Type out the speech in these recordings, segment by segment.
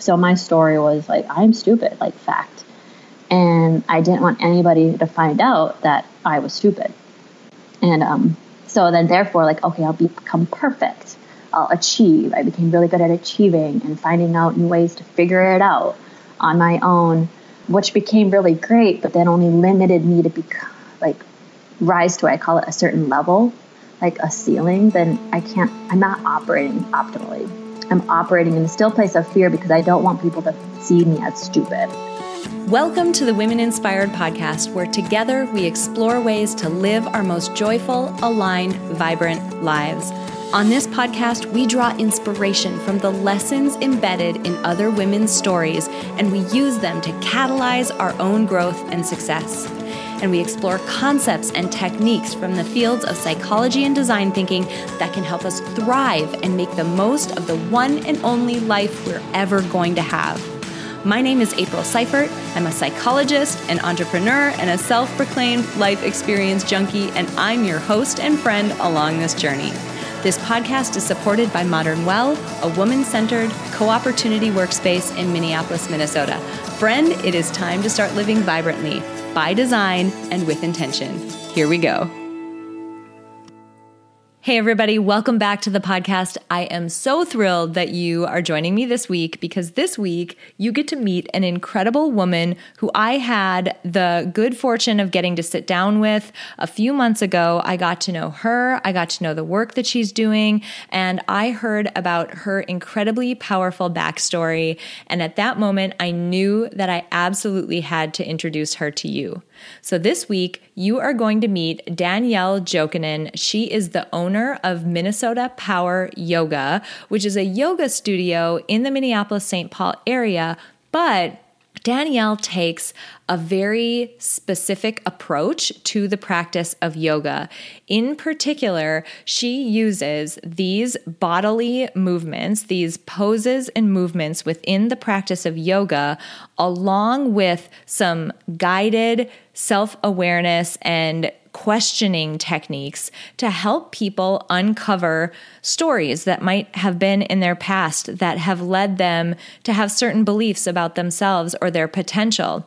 So my story was like, I'm stupid, like fact. And I didn't want anybody to find out that I was stupid. And um, so then, therefore, like, okay, I'll become perfect. I'll achieve. I became really good at achieving and finding out new ways to figure it out on my own, which became really great, but then only limited me to be like rise to, I call it a certain level, like a ceiling, then I can't, I'm not operating optimally. I'm operating in a still place of fear because I don't want people to see me as stupid. Welcome to the Women Inspired podcast, where together we explore ways to live our most joyful, aligned, vibrant lives. On this podcast, we draw inspiration from the lessons embedded in other women's stories, and we use them to catalyze our own growth and success. And we explore concepts and techniques from the fields of psychology and design thinking that can help us thrive and make the most of the one and only life we're ever going to have. My name is April Seifert. I'm a psychologist, an entrepreneur, and a self proclaimed life experience junkie, and I'm your host and friend along this journey. This podcast is supported by Modern Well, a woman centered co opportunity workspace in Minneapolis, Minnesota. Friend, it is time to start living vibrantly, by design, and with intention. Here we go. Hey, everybody, welcome back to the podcast. I am so thrilled that you are joining me this week because this week you get to meet an incredible woman who I had the good fortune of getting to sit down with a few months ago. I got to know her, I got to know the work that she's doing, and I heard about her incredibly powerful backstory. And at that moment, I knew that I absolutely had to introduce her to you. So this week, you are going to meet Danielle Jokinen. She is the owner of Minnesota Power Yoga, which is a yoga studio in the Minneapolis St. Paul area, but Danielle takes a very specific approach to the practice of yoga. In particular, she uses these bodily movements, these poses and movements within the practice of yoga, along with some guided self awareness and questioning techniques to help people uncover stories that might have been in their past that have led them to have certain beliefs about themselves or their potential.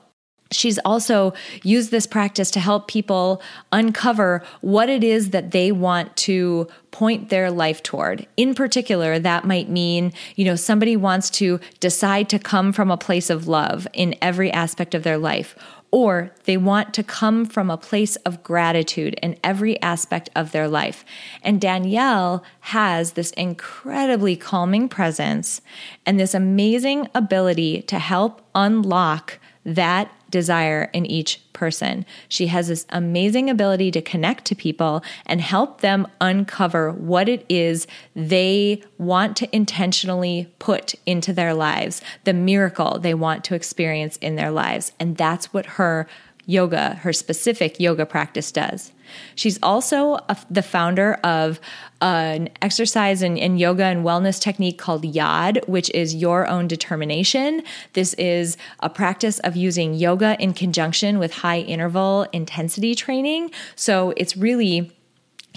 She's also used this practice to help people uncover what it is that they want to point their life toward. In particular, that might mean, you know, somebody wants to decide to come from a place of love in every aspect of their life or they want to come from a place of gratitude in every aspect of their life. And Danielle has this incredibly calming presence and this amazing ability to help unlock that desire in each person. She has this amazing ability to connect to people and help them uncover what it is they want to intentionally put into their lives, the miracle they want to experience in their lives. And that's what her yoga, her specific yoga practice does. She's also a, the founder of an exercise and, and, yoga and wellness technique called YOD, which is your own determination. This is a practice of using yoga in conjunction with high interval intensity training. So it's really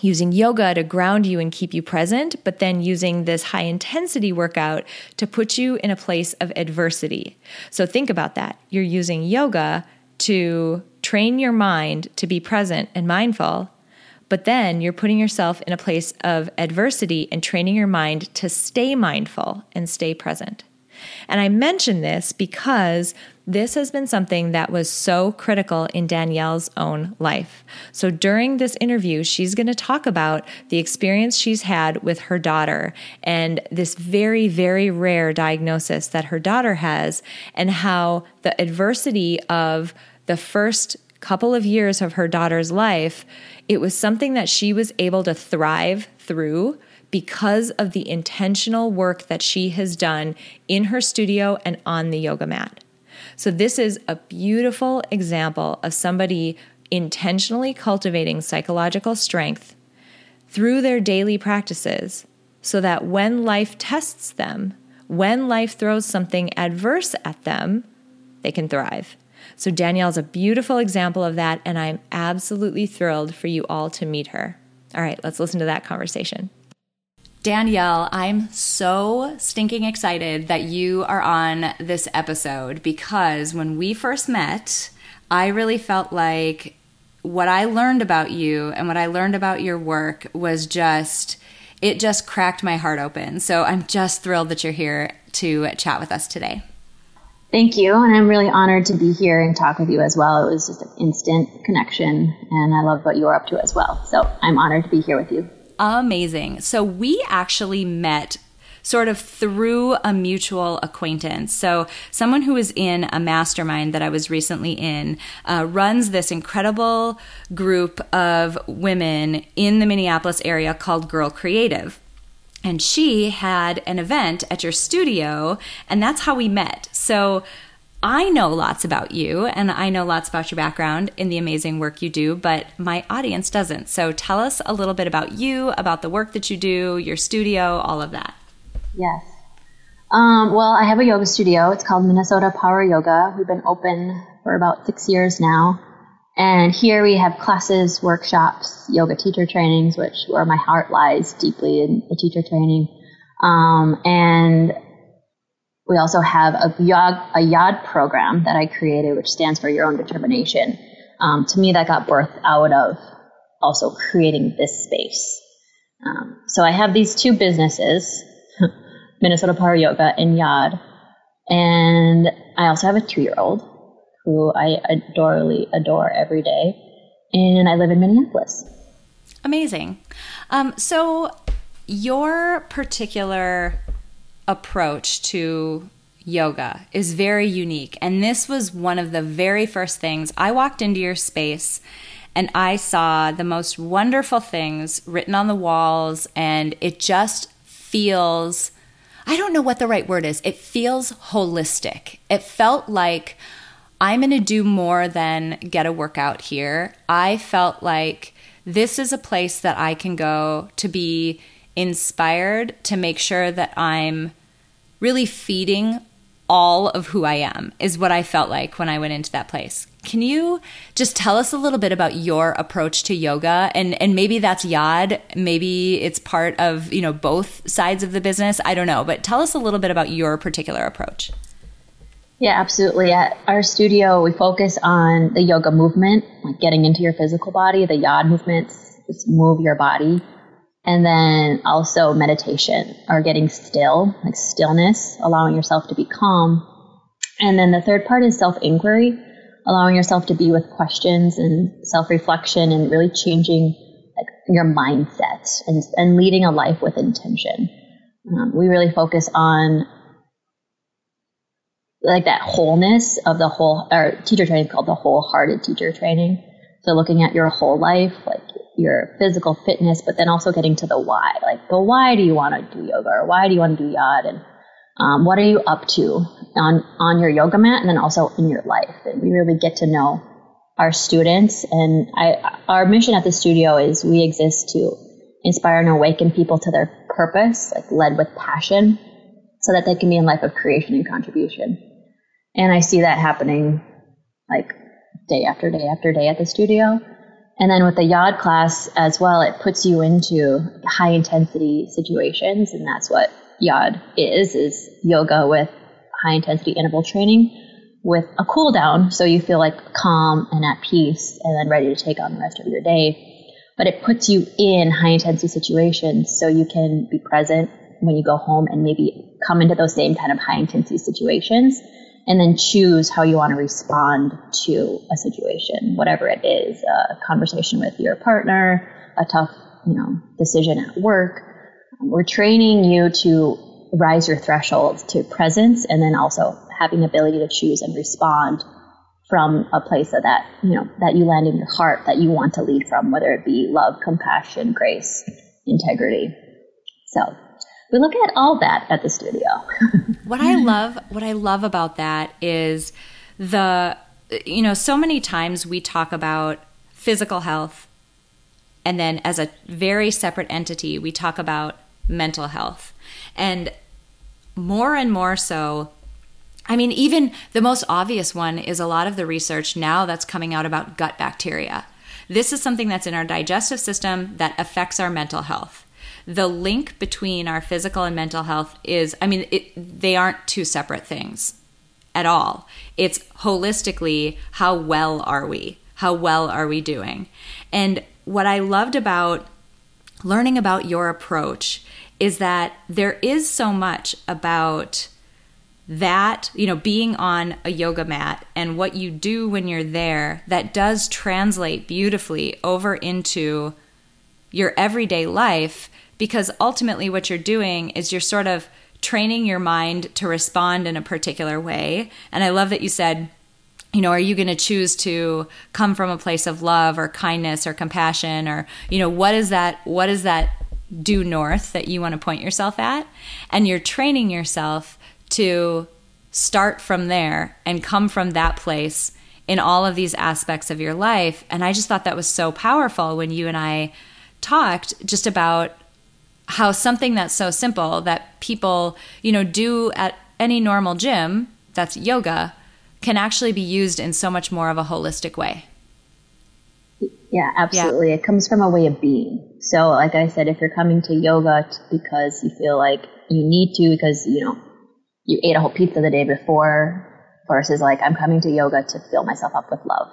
using yoga to ground you and keep you present, but then using this high intensity workout to put you in a place of adversity. So think about that. You're using yoga to train your mind to be present and mindful, but then you're putting yourself in a place of adversity and training your mind to stay mindful and stay present. And I mention this because this has been something that was so critical in Danielle's own life. So during this interview, she's going to talk about the experience she's had with her daughter and this very, very rare diagnosis that her daughter has, and how the adversity of the first couple of years of her daughter's life, it was something that she was able to thrive through because of the intentional work that she has done in her studio and on the yoga mat. So, this is a beautiful example of somebody intentionally cultivating psychological strength through their daily practices so that when life tests them, when life throws something adverse at them, they can thrive. So, Danielle's a beautiful example of that, and I'm absolutely thrilled for you all to meet her. All right, let's listen to that conversation. Danielle, I'm so stinking excited that you are on this episode because when we first met, I really felt like what I learned about you and what I learned about your work was just, it just cracked my heart open. So I'm just thrilled that you're here to chat with us today. Thank you. And I'm really honored to be here and talk with you as well. It was just an instant connection, and I love what you're up to as well. So I'm honored to be here with you amazing. So we actually met sort of through a mutual acquaintance. So, someone who was in a mastermind that I was recently in uh, runs this incredible group of women in the Minneapolis area called Girl Creative. And she had an event at your studio, and that's how we met. So, I know lots about you and I know lots about your background in the amazing work you do, but my audience doesn't. So tell us a little bit about you, about the work that you do, your studio, all of that. Yes. Um, well, I have a yoga studio. It's called Minnesota Power Yoga. We've been open for about six years now. And here we have classes, workshops, yoga teacher trainings, which where my heart lies deeply in the teacher training. Um, and we also have a YOD, a program that I created, which stands for Your Own Determination. Um, to me, that got birthed out of also creating this space. Um, so I have these two businesses, Minnesota Power Yoga and YOD. And I also have a two year old who I adorably adore every day. And I live in Minneapolis. Amazing. Um, so, your particular approach to yoga is very unique. And this was one of the very first things I walked into your space and I saw the most wonderful things written on the walls, and it just feels I don't know what the right word is. It feels holistic. It felt like I'm going to do more than get a workout here. I felt like this is a place that I can go to be inspired to make sure that I'm really feeding all of who I am, is what I felt like when I went into that place. Can you just tell us a little bit about your approach to yoga and and maybe that's yod, maybe it's part of, you know, both sides of the business, I don't know, but tell us a little bit about your particular approach. Yeah, absolutely. At our studio, we focus on the yoga movement, like getting into your physical body, the yod movements, just move your body and then also meditation or getting still, like stillness, allowing yourself to be calm. And then the third part is self inquiry, allowing yourself to be with questions and self reflection and really changing like your mindset and, and leading a life with intention. Um, we really focus on like that wholeness of the whole, our teacher training is called the wholehearted teacher training. So looking at your whole life, like your physical fitness, but then also getting to the why. Like, but why do you want to do yoga or why do you want to do yod? And um, what are you up to on, on your yoga mat and then also in your life? And we really get to know our students. And I, our mission at the studio is we exist to inspire and awaken people to their purpose, like led with passion, so that they can be in life of creation and contribution. And I see that happening like day after day after day at the studio. And then with the YOD class as well, it puts you into high intensity situations. And that's what YOD is, is yoga with high intensity interval training with a cool down. So you feel like calm and at peace and then ready to take on the rest of your day. But it puts you in high intensity situations so you can be present when you go home and maybe come into those same kind of high intensity situations and then choose how you want to respond to a situation, whatever it is, a conversation with your partner, a tough, you know, decision at work. We're training you to rise your threshold to presence and then also having the ability to choose and respond from a place of that, you know, that you land in your heart that you want to lead from, whether it be love, compassion, grace, integrity. So we look at all that at the studio. what I love, what I love about that is the, you know, so many times we talk about physical health, and then as a very separate entity, we talk about mental health. And more and more so, I mean, even the most obvious one is a lot of the research now that's coming out about gut bacteria. This is something that's in our digestive system that affects our mental health. The link between our physical and mental health is, I mean, it, they aren't two separate things at all. It's holistically, how well are we? How well are we doing? And what I loved about learning about your approach is that there is so much about that, you know, being on a yoga mat and what you do when you're there that does translate beautifully over into your everyday life because ultimately what you're doing is you're sort of training your mind to respond in a particular way. And I love that you said, you know, are you going to choose to come from a place of love or kindness or compassion or, you know, what is that what is that due north that you want to point yourself at? And you're training yourself to start from there and come from that place in all of these aspects of your life. And I just thought that was so powerful when you and I talked just about how something that's so simple that people, you know, do at any normal gym, that's yoga, can actually be used in so much more of a holistic way. Yeah, absolutely. Yeah. It comes from a way of being. So, like I said, if you're coming to yoga because you feel like you need to, because, you know, you ate a whole pizza the day before, versus like, I'm coming to yoga to fill myself up with love.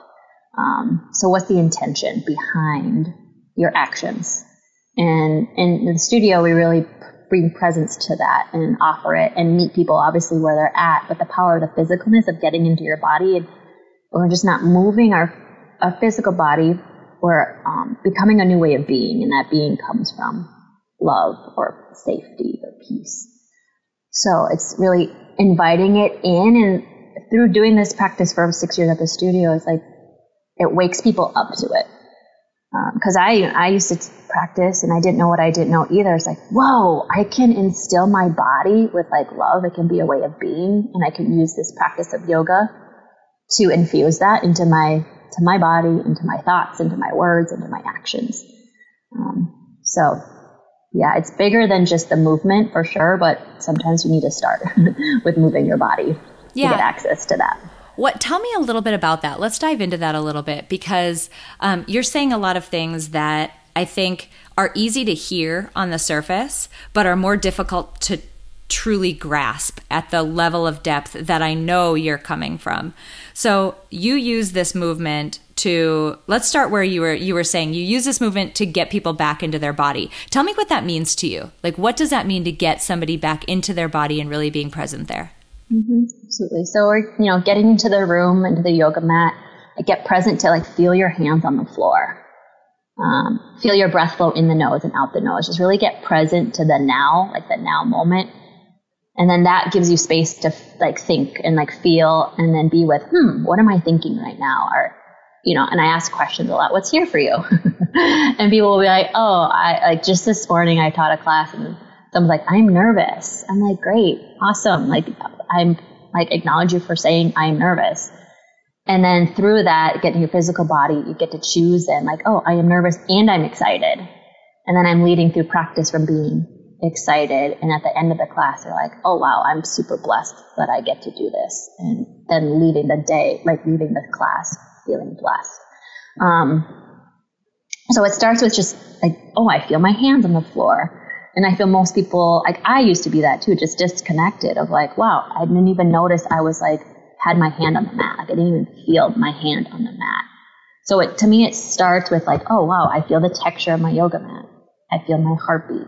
Um, so, what's the intention behind your actions? And in the studio, we really bring presence to that and offer it and meet people obviously where they're at. But the power of the physicalness of getting into your body and we're just not moving our, our physical body. We're um, becoming a new way of being, and that being comes from love or safety or peace. So it's really inviting it in, and through doing this practice for six years at the studio, it's like it wakes people up to it because um, I I used to practice and I didn't know what I didn't know either. It's like, whoa, I can instill my body with like love. It can be a way of being, and I can use this practice of yoga to infuse that into my to my body, into my thoughts, into my words, into my actions. Um, so, yeah, it's bigger than just the movement for sure, but sometimes you need to start with moving your body yeah. to get access to that. What? Tell me a little bit about that. Let's dive into that a little bit because um, you're saying a lot of things that I think are easy to hear on the surface, but are more difficult to truly grasp at the level of depth that I know you're coming from. So you use this movement to let's start where you were you were saying you use this movement to get people back into their body. Tell me what that means to you. Like what does that mean to get somebody back into their body and really being present there? Mm-hmm, absolutely. So we're, you know, getting into the room, into the yoga mat. I get present to like feel your hands on the floor. Um, feel your breath flow in the nose and out the nose. Just really get present to the now, like the now moment. And then that gives you space to like think and like feel and then be with, hmm, what am I thinking right now? Or, you know, and I ask questions a lot. What's here for you? and people will be like, oh, I like just this morning I taught a class and someone's like, I'm nervous. I'm like, great, awesome. Like, I'm like acknowledge you for saying I'm nervous. And then through that, getting your physical body, you get to choose and like, oh, I am nervous and I'm excited. And then I'm leading through practice from being excited. And at the end of the class, they're like, oh, wow, I'm super blessed that I get to do this. And then leaving the day, like leaving the class, feeling blessed. Um, so it starts with just like, oh, I feel my hands on the floor. And I feel most people, like I used to be that too, just disconnected of like, wow, I didn't even notice I was like, had my hand on the mat. Like I didn't even feel my hand on the mat. So it, to me, it starts with like, oh wow, I feel the texture of my yoga mat. I feel my heartbeat.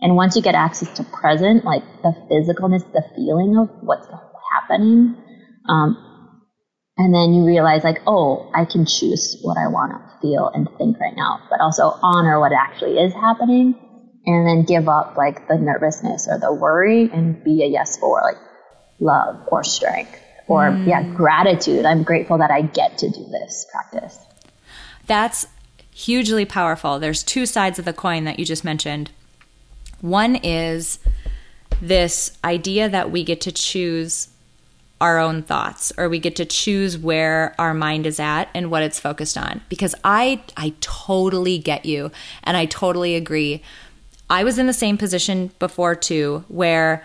And once you get access to present, like the physicalness, the feeling of what's happening, um, and then you realize like, oh, I can choose what I want to feel and think right now, but also honor what actually is happening and then give up like the nervousness or the worry and be a yes for like love or strength or mm. yeah gratitude. I'm grateful that i get to do this practice. That's hugely powerful. There's two sides of the coin that you just mentioned. One is this idea that we get to choose our own thoughts or we get to choose where our mind is at and what it's focused on. Because i i totally get you and i totally agree I was in the same position before too, where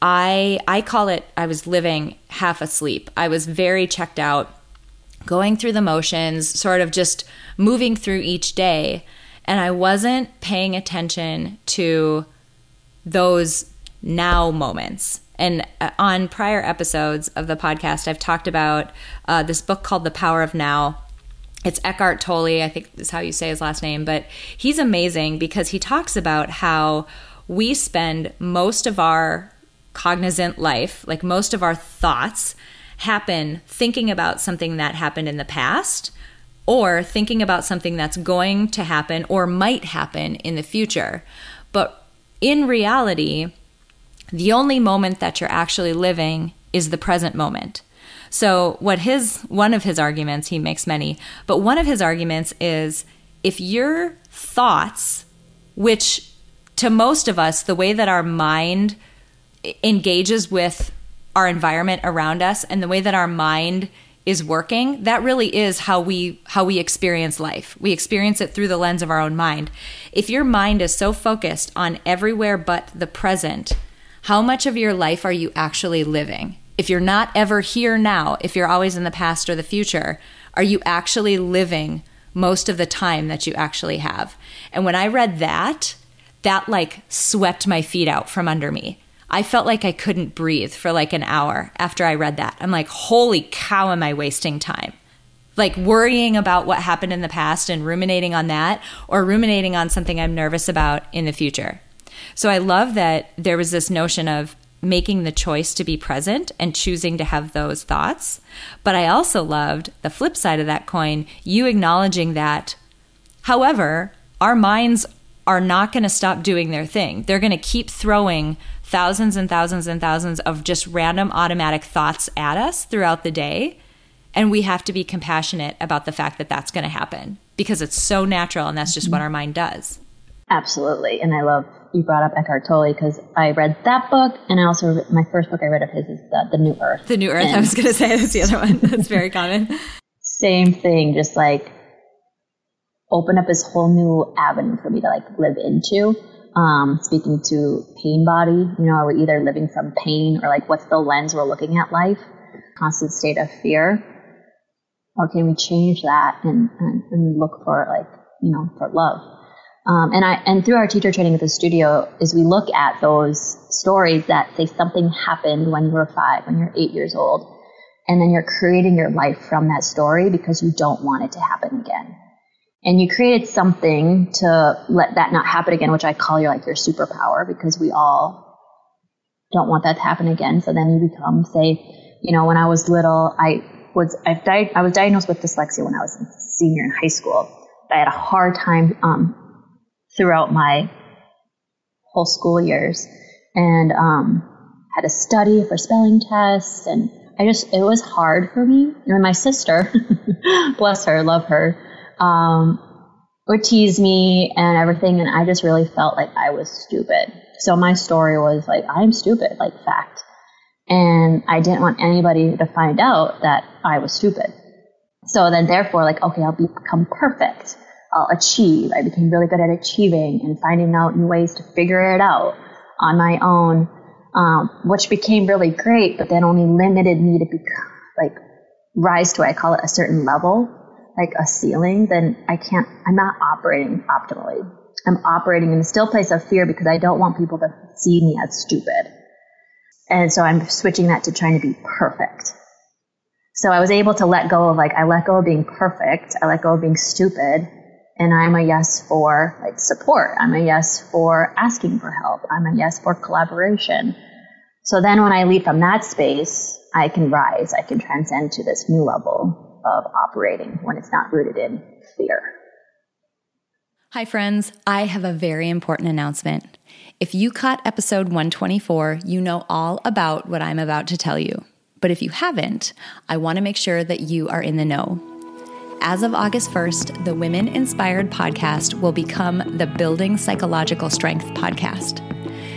I I call it I was living half asleep. I was very checked out, going through the motions, sort of just moving through each day. and I wasn't paying attention to those now moments. And uh, on prior episodes of the podcast, I've talked about uh, this book called The Power of Now. It's Eckhart Tolle, I think is how you say his last name, but he's amazing because he talks about how we spend most of our cognizant life, like most of our thoughts, happen thinking about something that happened in the past or thinking about something that's going to happen or might happen in the future. But in reality, the only moment that you're actually living is the present moment. So, what his one of his arguments, he makes many, but one of his arguments is if your thoughts, which to most of us, the way that our mind engages with our environment around us and the way that our mind is working that really is how we how we experience life. We experience it through the lens of our own mind. If your mind is so focused on everywhere but the present how much of your life are you actually living if you're not ever here now if you're always in the past or the future are you actually living most of the time that you actually have and when i read that that like swept my feet out from under me I felt like I couldn't breathe for like an hour after I read that. I'm like, holy cow, am I wasting time? Like worrying about what happened in the past and ruminating on that, or ruminating on something I'm nervous about in the future. So I love that there was this notion of making the choice to be present and choosing to have those thoughts. But I also loved the flip side of that coin, you acknowledging that, however, our minds are not going to stop doing their thing. They're going to keep throwing thousands and thousands and thousands of just random automatic thoughts at us throughout the day. And we have to be compassionate about the fact that that's going to happen because it's so natural and that's just what our mind does. Absolutely. And I love you brought up Eckhart Tolle because I read that book and I also, my first book I read of his is The, the New Earth. The New Earth. And I was going to say that's the other one. That's very common. Same thing, just like open up this whole new avenue for me to like live into um, speaking to pain body, you know, are we either living from pain or like what's the lens we're looking at life? Constant state of fear. Or can we change that and, and, and look for like, you know, for love? Um, and I and through our teacher training at the studio is we look at those stories that say something happened when you were five, when you're eight years old, and then you're creating your life from that story because you don't want it to happen again and you created something to let that not happen again, which I call your like your superpower because we all don't want that to happen again. So then you become, say, you know, when I was little, I was I, di- I was diagnosed with dyslexia when I was a senior in high school. I had a hard time um, throughout my whole school years, and um, had to study for spelling tests, and I just it was hard for me. And my sister, bless her, love her um, would tease me and everything. And I just really felt like I was stupid. So my story was like, I'm stupid, like fact. And I didn't want anybody to find out that I was stupid. So then therefore, like, okay, I'll become perfect. I'll achieve. I became really good at achieving and finding out new ways to figure it out on my own, um, which became really great, but then only limited me to become, like, rise to, I call it a certain level like a ceiling, then I can't, I'm not operating optimally. I'm operating in a still place of fear because I don't want people to see me as stupid. And so I'm switching that to trying to be perfect. So I was able to let go of like, I let go of being perfect. I let go of being stupid. And I'm a yes for like support. I'm a yes for asking for help. I'm a yes for collaboration. So then when I leave from that space, I can rise. I can transcend to this new level of operating when it's not rooted in fear. Hi, friends. I have a very important announcement. If you caught episode 124, you know all about what I'm about to tell you. But if you haven't, I want to make sure that you are in the know. As of August 1st, the Women Inspired podcast will become the Building Psychological Strength podcast.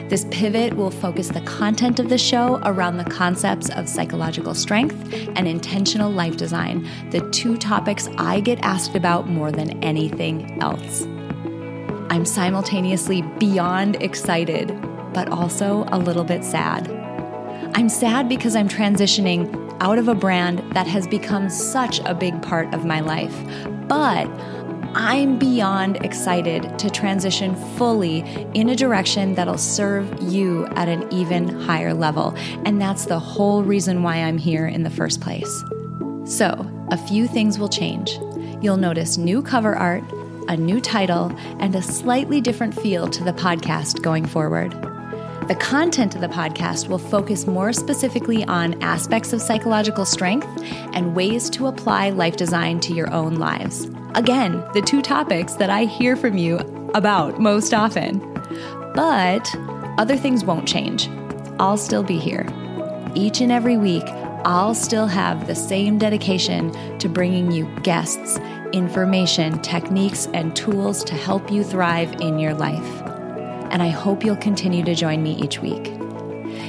This pivot will focus the content of the show around the concepts of psychological strength and intentional life design, the two topics I get asked about more than anything else. I'm simultaneously beyond excited, but also a little bit sad. I'm sad because I'm transitioning out of a brand that has become such a big part of my life, but I'm beyond excited to transition fully in a direction that'll serve you at an even higher level. And that's the whole reason why I'm here in the first place. So, a few things will change. You'll notice new cover art, a new title, and a slightly different feel to the podcast going forward. The content of the podcast will focus more specifically on aspects of psychological strength and ways to apply life design to your own lives. Again, the two topics that I hear from you about most often. But other things won't change. I'll still be here. Each and every week, I'll still have the same dedication to bringing you guests, information, techniques, and tools to help you thrive in your life and I hope you'll continue to join me each week.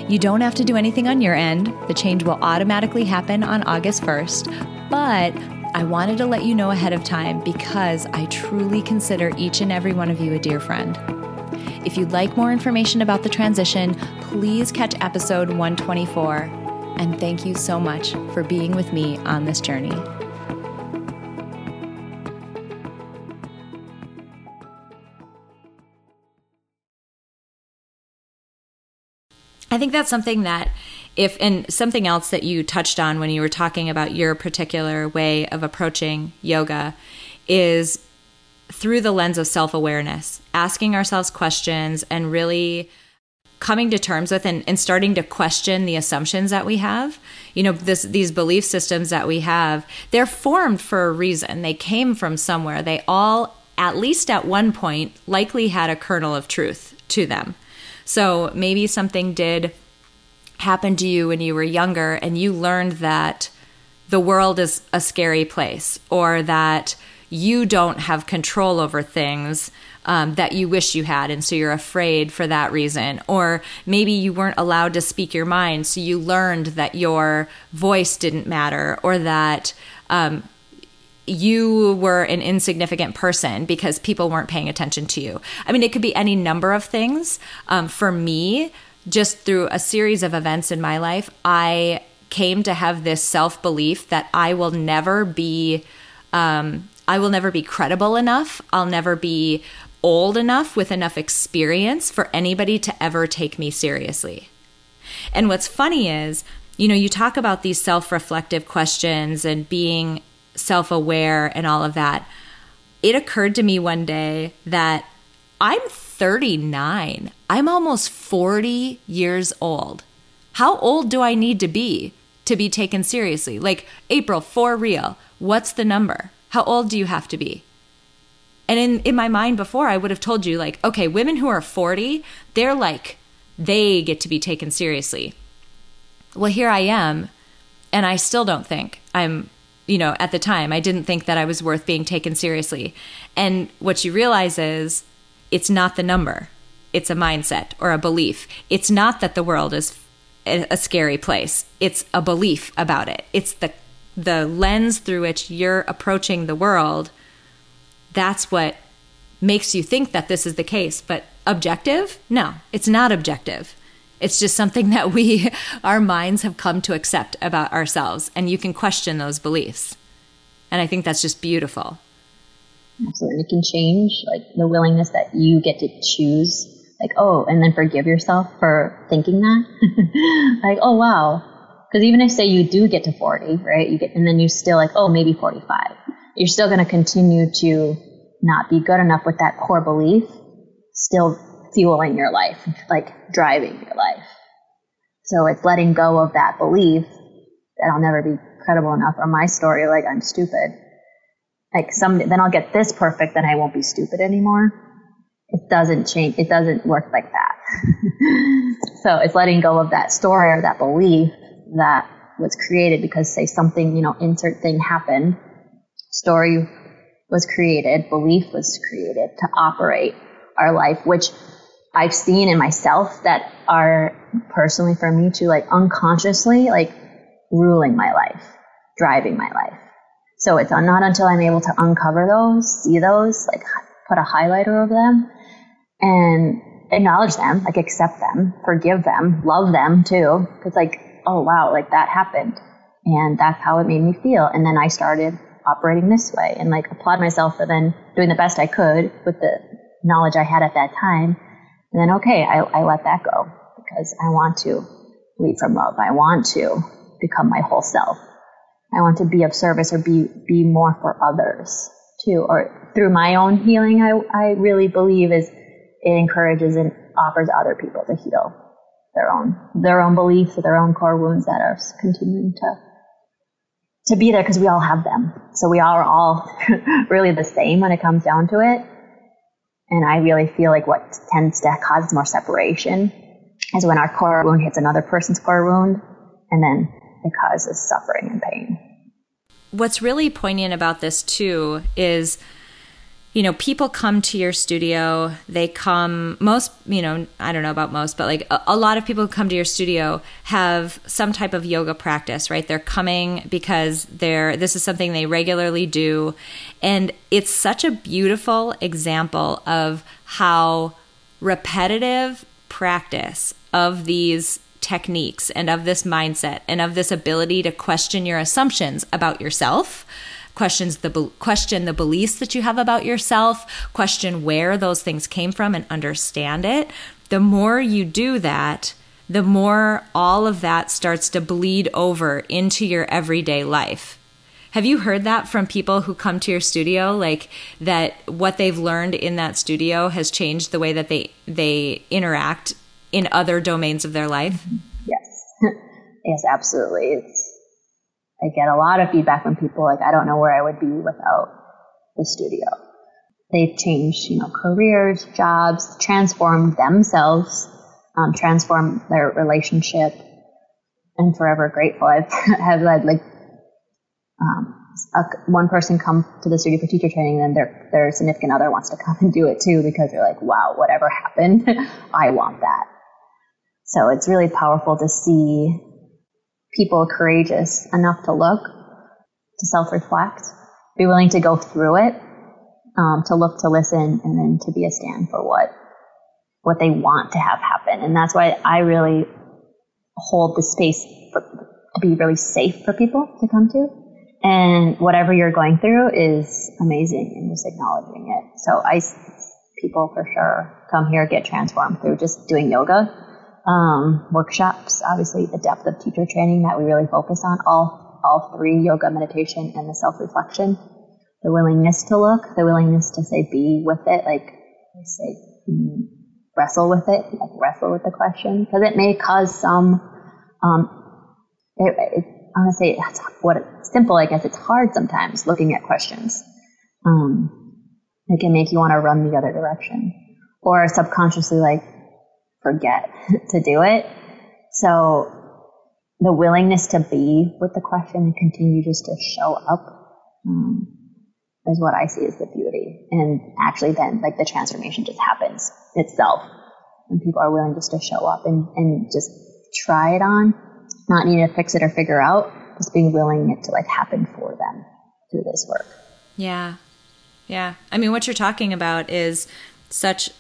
You don't have to do anything on your end, the change will automatically happen on August 1st, but I wanted to let you know ahead of time because I truly consider each and every one of you a dear friend. If you'd like more information about the transition, please catch episode 124. And thank you so much for being with me on this journey. I think that's something that if and something else that you touched on when you were talking about your particular way of approaching yoga is through the lens of self-awareness, asking ourselves questions and really coming to terms with and, and starting to question the assumptions that we have. You know, this these belief systems that we have, they're formed for a reason. They came from somewhere. They all at least at one point likely had a kernel of truth to them. So maybe something did happen to you when you were younger and you learned that the world is a scary place or that you don't have control over things um, that you wish you had, and so you're afraid for that reason. Or maybe you weren't allowed to speak your mind, so you learned that your voice didn't matter, or that um, you were an insignificant person because people weren't paying attention to you. I mean, it could be any number of things. Um, for me, just through a series of events in my life, I came to have this self belief that I will never be. Um, I will never be credible enough. I'll never be old enough with enough experience for anybody to ever take me seriously. And what's funny is, you know, you talk about these self reflective questions and being self aware and all of that, it occurred to me one day that I'm 39. I'm almost 40 years old. How old do I need to be to be taken seriously? Like, April, for real, what's the number? How old do you have to be? And in, in my mind before, I would have told you, like, okay, women who are 40, they're like, they get to be taken seriously. Well, here I am, and I still don't think I'm you know, at the time, I didn't think that I was worth being taken seriously. And what you realize is it's not the number, it's a mindset or a belief. It's not that the world is a scary place, it's a belief about it. It's the the lens through which you're approaching the world. That's what makes you think that this is the case. But objective? No, it's not objective. It's just something that we, our minds have come to accept about ourselves, and you can question those beliefs. And I think that's just beautiful. Absolutely. It can change, like the willingness that you get to choose, like, oh, and then forgive yourself for thinking that. like, oh, wow. Because even if, say, you do get to 40, right, you get, and then you still like, oh, maybe 45, you're still going to continue to not be good enough with that core belief, still fueling your life, like driving your life. So it's letting go of that belief that I'll never be credible enough or my story, like I'm stupid. Like some, then I'll get this perfect, then I won't be stupid anymore. It doesn't change. It doesn't work like that. so it's letting go of that story or that belief that was created because say something, you know, insert thing happened. Story was created, belief was created to operate our life, which I've seen in myself that are personally for me to like unconsciously like ruling my life, driving my life. So it's not until I'm able to uncover those, see those, like put a highlighter over them and acknowledge them, like accept them, forgive them, love them too. Cause like, oh wow, like that happened. And that's how it made me feel. And then I started operating this way and like applaud myself for then doing the best I could with the knowledge I had at that time. And then, okay, I, I let that go because I want to lead from love. I want to become my whole self. I want to be of service or be, be more for others too. Or through my own healing, I, I really believe is it encourages and offers other people to heal their own, their own beliefs or their own core wounds that are continuing to, to be there because we all have them. So we are all really the same when it comes down to it. And I really feel like what tends to cause more separation is when our core wound hits another person's core wound, and then it causes suffering and pain. What's really poignant about this, too, is you know, people come to your studio. They come, most, you know, I don't know about most, but like a, a, lot of people who come to your studio have some type of yoga practice, right? They're coming because they're, this is something they regularly do. And it's such a beautiful example of how repetitive practice of these techniques and of this mindset and of this ability to question your assumptions about yourself questions the question the beliefs that you have about yourself, question where those things came from and understand it. The more you do that, the more all of that starts to bleed over into your everyday life. Have you heard that from people who come to your studio like that what they've learned in that studio has changed the way that they they interact in other domains of their life? Yes. yes, absolutely. It's I get a lot of feedback from people like, I don't know where I would be without the studio. They've changed, you know, careers, jobs, transformed themselves, um, transformed their relationship, and forever grateful. I've had like um, a, one person come to the studio for teacher training, and their their significant other wants to come and do it too because they're like, wow, whatever happened, I want that. So it's really powerful to see people courageous enough to look, to self reflect, be willing to go through it, um, to look, to listen, and then to be a stand for what what they want to have happen. And that's why I really hold the space for, to be really safe for people to come to. And whatever you're going through is amazing and just acknowledging it. So I, people for sure come here, get transformed through just doing yoga um, workshops, obviously the depth of teacher training that we really focus on, all, all three, yoga, meditation, and the self-reflection, the willingness to look, the willingness to say be with it, like say, wrestle with it, like wrestle with the question, because it may cause some, um, it, it, say that's what it's simple, I guess it's hard sometimes looking at questions. Um, it can make you want to run the other direction. Or subconsciously like forget to do it. So the willingness to be with the question and continue just to show up um, is what I see as the beauty. And actually, then like the transformation just happens itself when people are willing just to show up and, and just try it on, not needing to fix it or figure out, just being willing it to like happen for them through this work. Yeah. Yeah. I mean, what you're talking about is such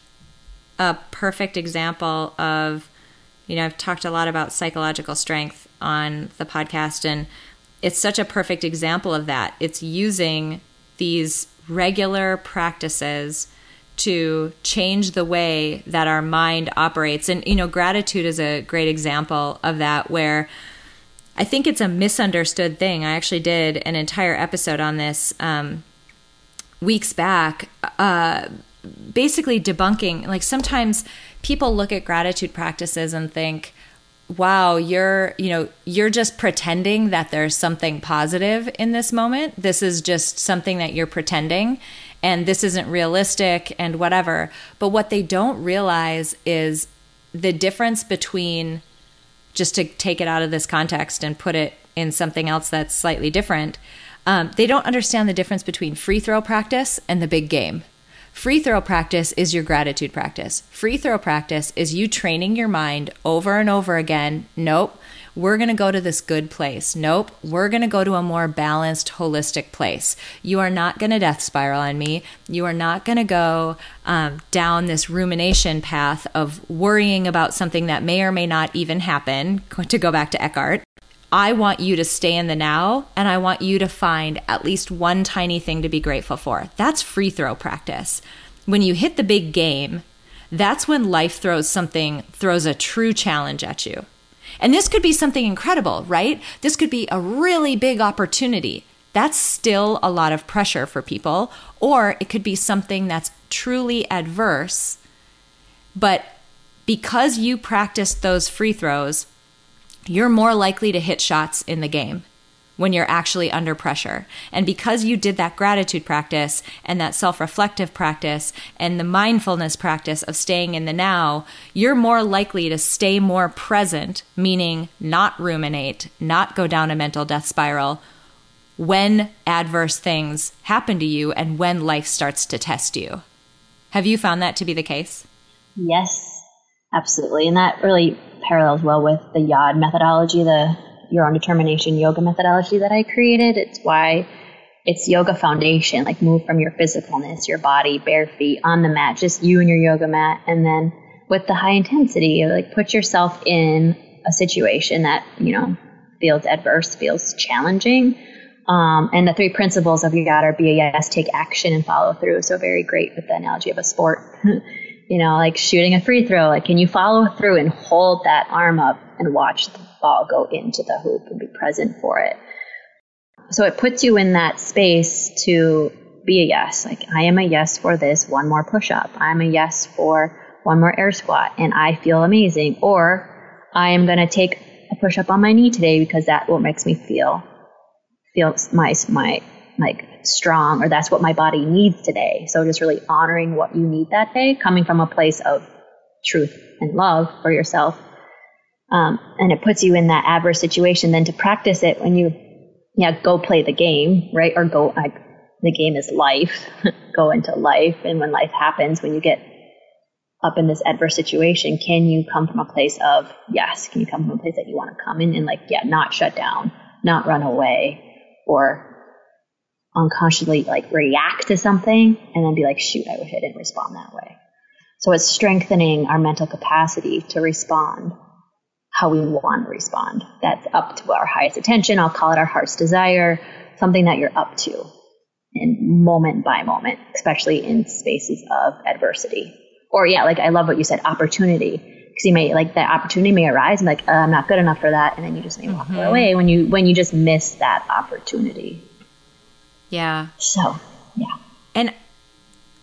a perfect example of, you know, I've talked a lot about psychological strength on the podcast, and it's such a perfect example of that. It's using these regular practices to change the way that our mind operates. And, you know, gratitude is a great example of that, where I think it's a misunderstood thing. I actually did an entire episode on this um, weeks back. Uh, basically debunking like sometimes people look at gratitude practices and think wow you're you know you're just pretending that there's something positive in this moment. This is just something that you're pretending and this isn't realistic and whatever. But what they don't realize is the difference between just to take it out of this context and put it in something else that's slightly different um, they don't understand the difference between free throw practice and the big game Free throw practice is your gratitude practice. Free throw practice is you training your mind over and over again. Nope, we're going to go to this good place. Nope, we're going to go to a more balanced, holistic place. You are not going to death spiral on me. You are not going to go um, down this rumination path of worrying about something that may or may not even happen, to go back to Eckhart. I want you to stay in the now and I want you to find at least one tiny thing to be grateful for. That's free throw practice. When you hit the big game, that's when life throws something, throws a true challenge at you. And this could be something incredible, right? This could be a really big opportunity. That's still a lot of pressure for people. Or it could be something that's truly adverse. But because you practiced those free throws, you're more likely to hit shots in the game when you're actually under pressure. And because you did that gratitude practice and that self reflective practice and the mindfulness practice of staying in the now, you're more likely to stay more present, meaning not ruminate, not go down a mental death spiral when adverse things happen to you and when life starts to test you. Have you found that to be the case? Yes, absolutely. And that really parallels well with the YOD methodology, the your own determination yoga methodology that I created. It's why it's yoga foundation, like move from your physicalness, your body, bare feet on the mat, just you and your yoga mat. And then with the high intensity, like put yourself in a situation that, you know, feels adverse, feels challenging. Um, and the three principles of YOD are be a yes, take action, and follow through. So very great with the analogy of a sport. you know, like shooting a free throw. Like, can you follow through and hold that arm up and watch the ball go into the hoop and be present for it? So it puts you in that space to be a yes. Like, I am a yes for this one more push up. I'm a yes for one more air squat, and I feel amazing. Or I am going to take a push up on my knee today because that what makes me feel feel my my like strong or that's what my body needs today. So just really honoring what you need that day, coming from a place of truth and love for yourself. Um, and it puts you in that adverse situation then to practice it when you yeah go play the game right or go the game is life go into life and when life happens when you get up in this adverse situation can you come from a place of yes can you come from a place that you want to come in and like yeah not shut down not run away or unconsciously like react to something and then be like, shoot, I wish I didn't respond that way. So it's strengthening our mental capacity to respond how we want to respond. That's up to our highest attention. I'll call it our heart's desire, something that you're up to in moment by moment, especially in spaces of adversity. Or yeah, like I love what you said, opportunity. Because you may like that opportunity may arise and like uh, I'm not good enough for that, and then you just may walk mm-hmm. away when you when you just miss that opportunity. Yeah. So, yeah. And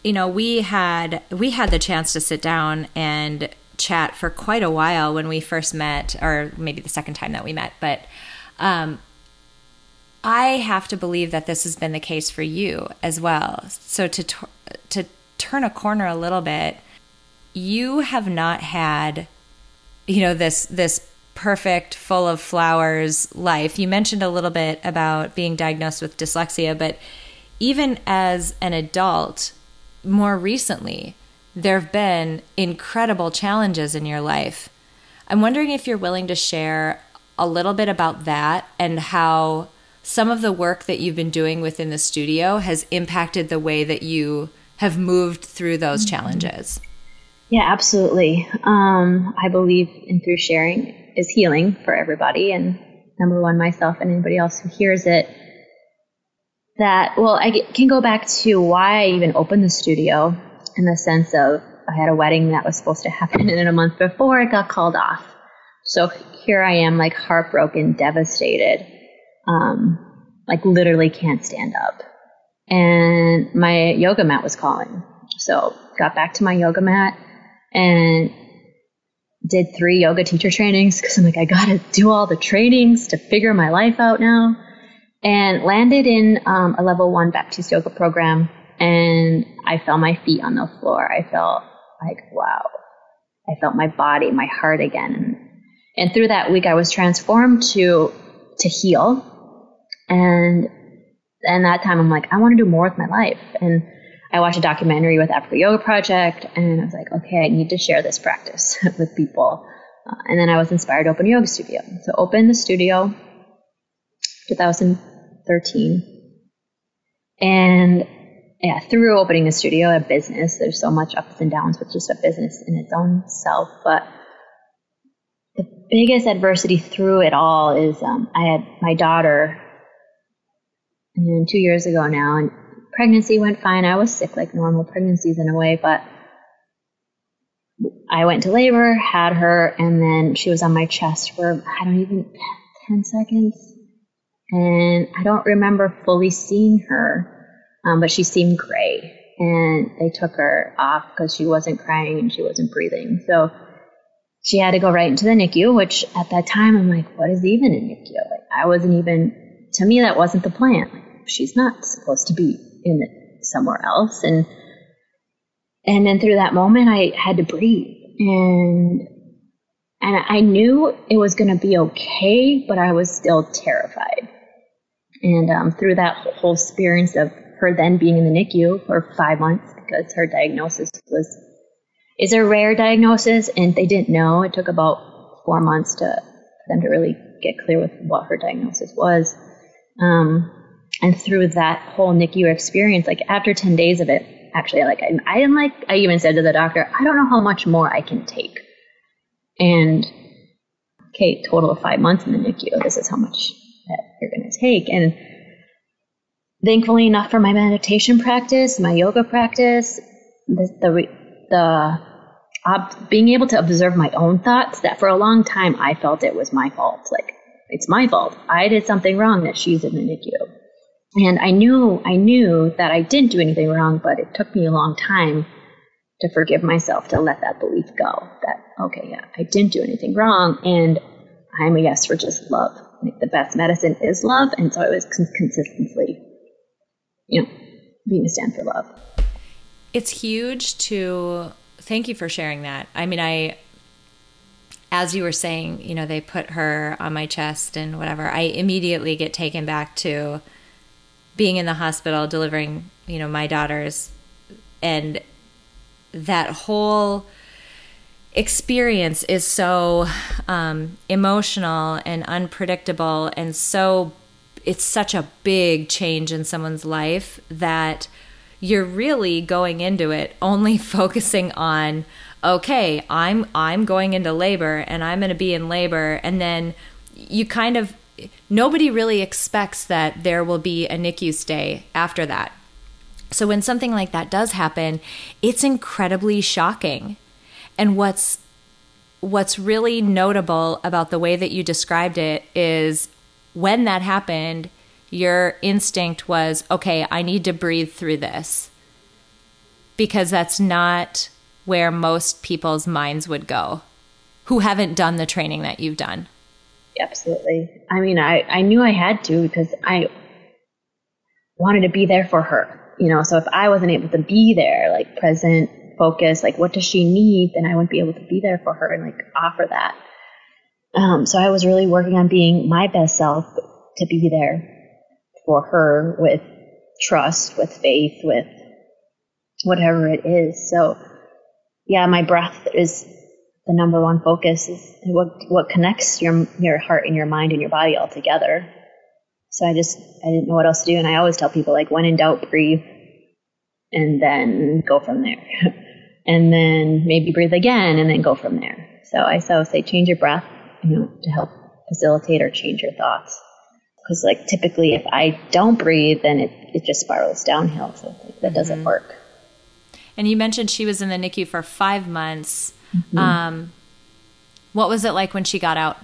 you know, we had we had the chance to sit down and chat for quite a while when we first met or maybe the second time that we met, but um I have to believe that this has been the case for you as well. So to to turn a corner a little bit, you have not had you know this this perfect, full of flowers life. You mentioned a little bit about being diagnosed with dyslexia, but even as an adult, more recently, there have been incredible challenges in your life. I'm wondering if you're willing to share a little bit about that and how some of the work that you've been doing within the studio has impacted the way that you have moved through those mm-hmm. challenges. Yeah, absolutely. Um, I believe in through sharing is healing for everybody, and number one, myself and anybody else who hears it. That, well, I can go back to why I even opened the studio in the sense of I had a wedding that was supposed to happen, and then a month before it got called off. So here I am, like heartbroken, devastated, um, like literally can't stand up. And my yoga mat was calling. So got back to my yoga mat and did three yoga teacher trainings because I'm like, I got to do all the trainings to figure my life out now. And landed in um, a level one Baptiste yoga program. And I felt my feet on the floor. I felt like, wow. I felt my body, my heart again. And through that week, I was transformed to, to heal. And, and that time I'm like, I want to do more with my life. And I watched a documentary with Africa Yoga Project, and I was like, okay, I need to share this practice with people. Uh, and then I was inspired to open a yoga studio. So opened the studio 2013. And yeah, through opening the studio, a business, there's so much ups and downs with just a business in its own self. But the biggest adversity through it all is um, I had my daughter, and two years ago now, and pregnancy went fine. I was sick like normal pregnancies in a way, but I went to labor, had her, and then she was on my chest for I don't even 10 seconds. And I don't remember fully seeing her, um, but she seemed gray. And they took her off because she wasn't crying and she wasn't breathing. So she had to go right into the NICU, which at that time I'm like, what is even a NICU? Like, I wasn't even, to me, that wasn't the plan. Like, she's not supposed to be in somewhere else. And, and then through that moment, I had to breathe and and I knew it was going to be okay, but I was still terrified. And um, through that whole experience of her then being in the NICU for five months because her diagnosis was is a rare diagnosis, and they didn't know. It took about four months to for them to really get clear with what her diagnosis was. Um, and through that whole NICU experience, like after ten days of it, actually like I, I didn't like I even said to the doctor, I don't know how much more I can take. And okay, total of five months in the NICU. This is how much that you're going to take. And thankfully enough for my meditation practice, my yoga practice, the the, the ob- being able to observe my own thoughts. That for a long time I felt it was my fault. Like it's my fault. I did something wrong that she's in the NICU. And I knew I knew that I didn't do anything wrong, but it took me a long time to forgive myself to let that belief go. That okay, yeah, I didn't do anything wrong, and I'm a yes for just love. Like the best medicine is love, and so I was consistently, you know, being a stand for love. It's huge to thank you for sharing that. I mean, I as you were saying, you know, they put her on my chest and whatever. I immediately get taken back to being in the hospital delivering, you know, my daughters. And that whole experience is so um, emotional and unpredictable and so it's such a big change in someone's life that you're really going into it only focusing on okay i'm i'm going into labor and i'm going to be in labor. And then you kind of nobody really expects that there will be a NICU stay after that. So when something like that does happen, it's incredibly shocking. And what's what's really notable about the way that you described it is when that happened, your instinct was, okay, I need to breathe through this. Because that's not where most people's minds would go who haven't done the training that you've done. Absolutely. I mean, I, I knew I had to because I wanted to be there for her. You know, so if I wasn't able to be there, like present, focus, like what does she need, then I wouldn't be able to be there for her and like offer that. Um, so I was really working on being my best self to be there for her with trust, with faith, with whatever it is. So yeah, my breath is the number one focus is what what connects your your heart and your mind and your body all together. So I just I didn't know what else to do, and I always tell people like when in doubt, breathe, and then go from there, and then maybe breathe again, and then go from there. So I so say change your breath, you know, to help facilitate or change your thoughts. Because like typically, if I don't breathe, then it it just spirals downhill. So that doesn't mm-hmm. work. And you mentioned she was in the NICU for five months. Mm-hmm. Um, what was it like when she got out?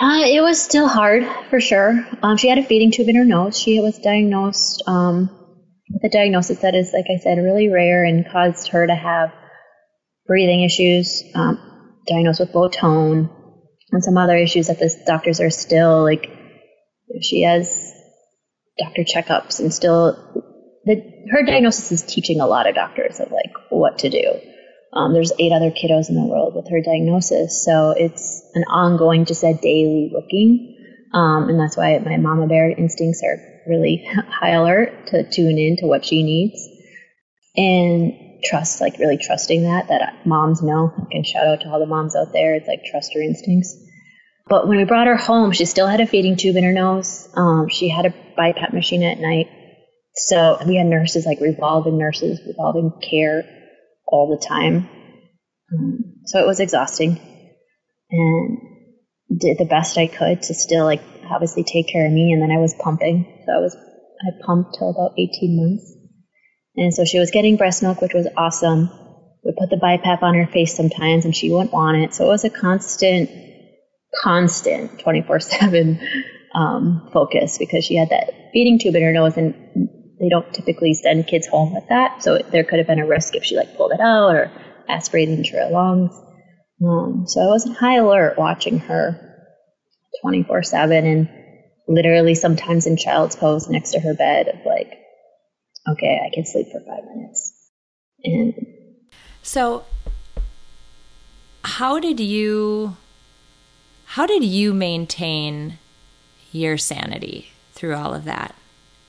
Uh, it was still hard for sure. Um, she had a feeding tube in her nose. She was diagnosed um, with a diagnosis that is, like I said, really rare and caused her to have breathing issues, um, diagnosed with low tone, and some other issues that the doctors are still like. She has doctor checkups and still the her diagnosis is teaching a lot of doctors of like what to do. Um, there's eight other kiddos in the world with her diagnosis, so it's an ongoing, just a daily looking, um, and that's why my mama bear instincts are really high alert to tune in to what she needs and trust, like really trusting that that moms know. Can shout out to all the moms out there. It's like trust your instincts. But when we brought her home, she still had a feeding tube in her nose. Um, she had a BiPAP machine at night. So we had nurses, like revolving nurses, revolving care all the time. Um, so it was exhausting. And did the best I could to still like obviously take care of me. And then I was pumping. So I was, I pumped till about 18 months. And so she was getting breast milk, which was awesome. We put the BiPAP on her face sometimes and she wouldn't want it. So it was a constant, constant 24 7 um, focus because she had that feeding tube in her nose and they don't typically send kids home with that. So there could have been a risk if she like pulled it out or aspirated into her lungs. Um, so I was in high alert watching her 24 7 and literally sometimes in child's pose next to her bed of like, okay, I can sleep for five minutes. And so how did you how did you maintain your sanity through all of that?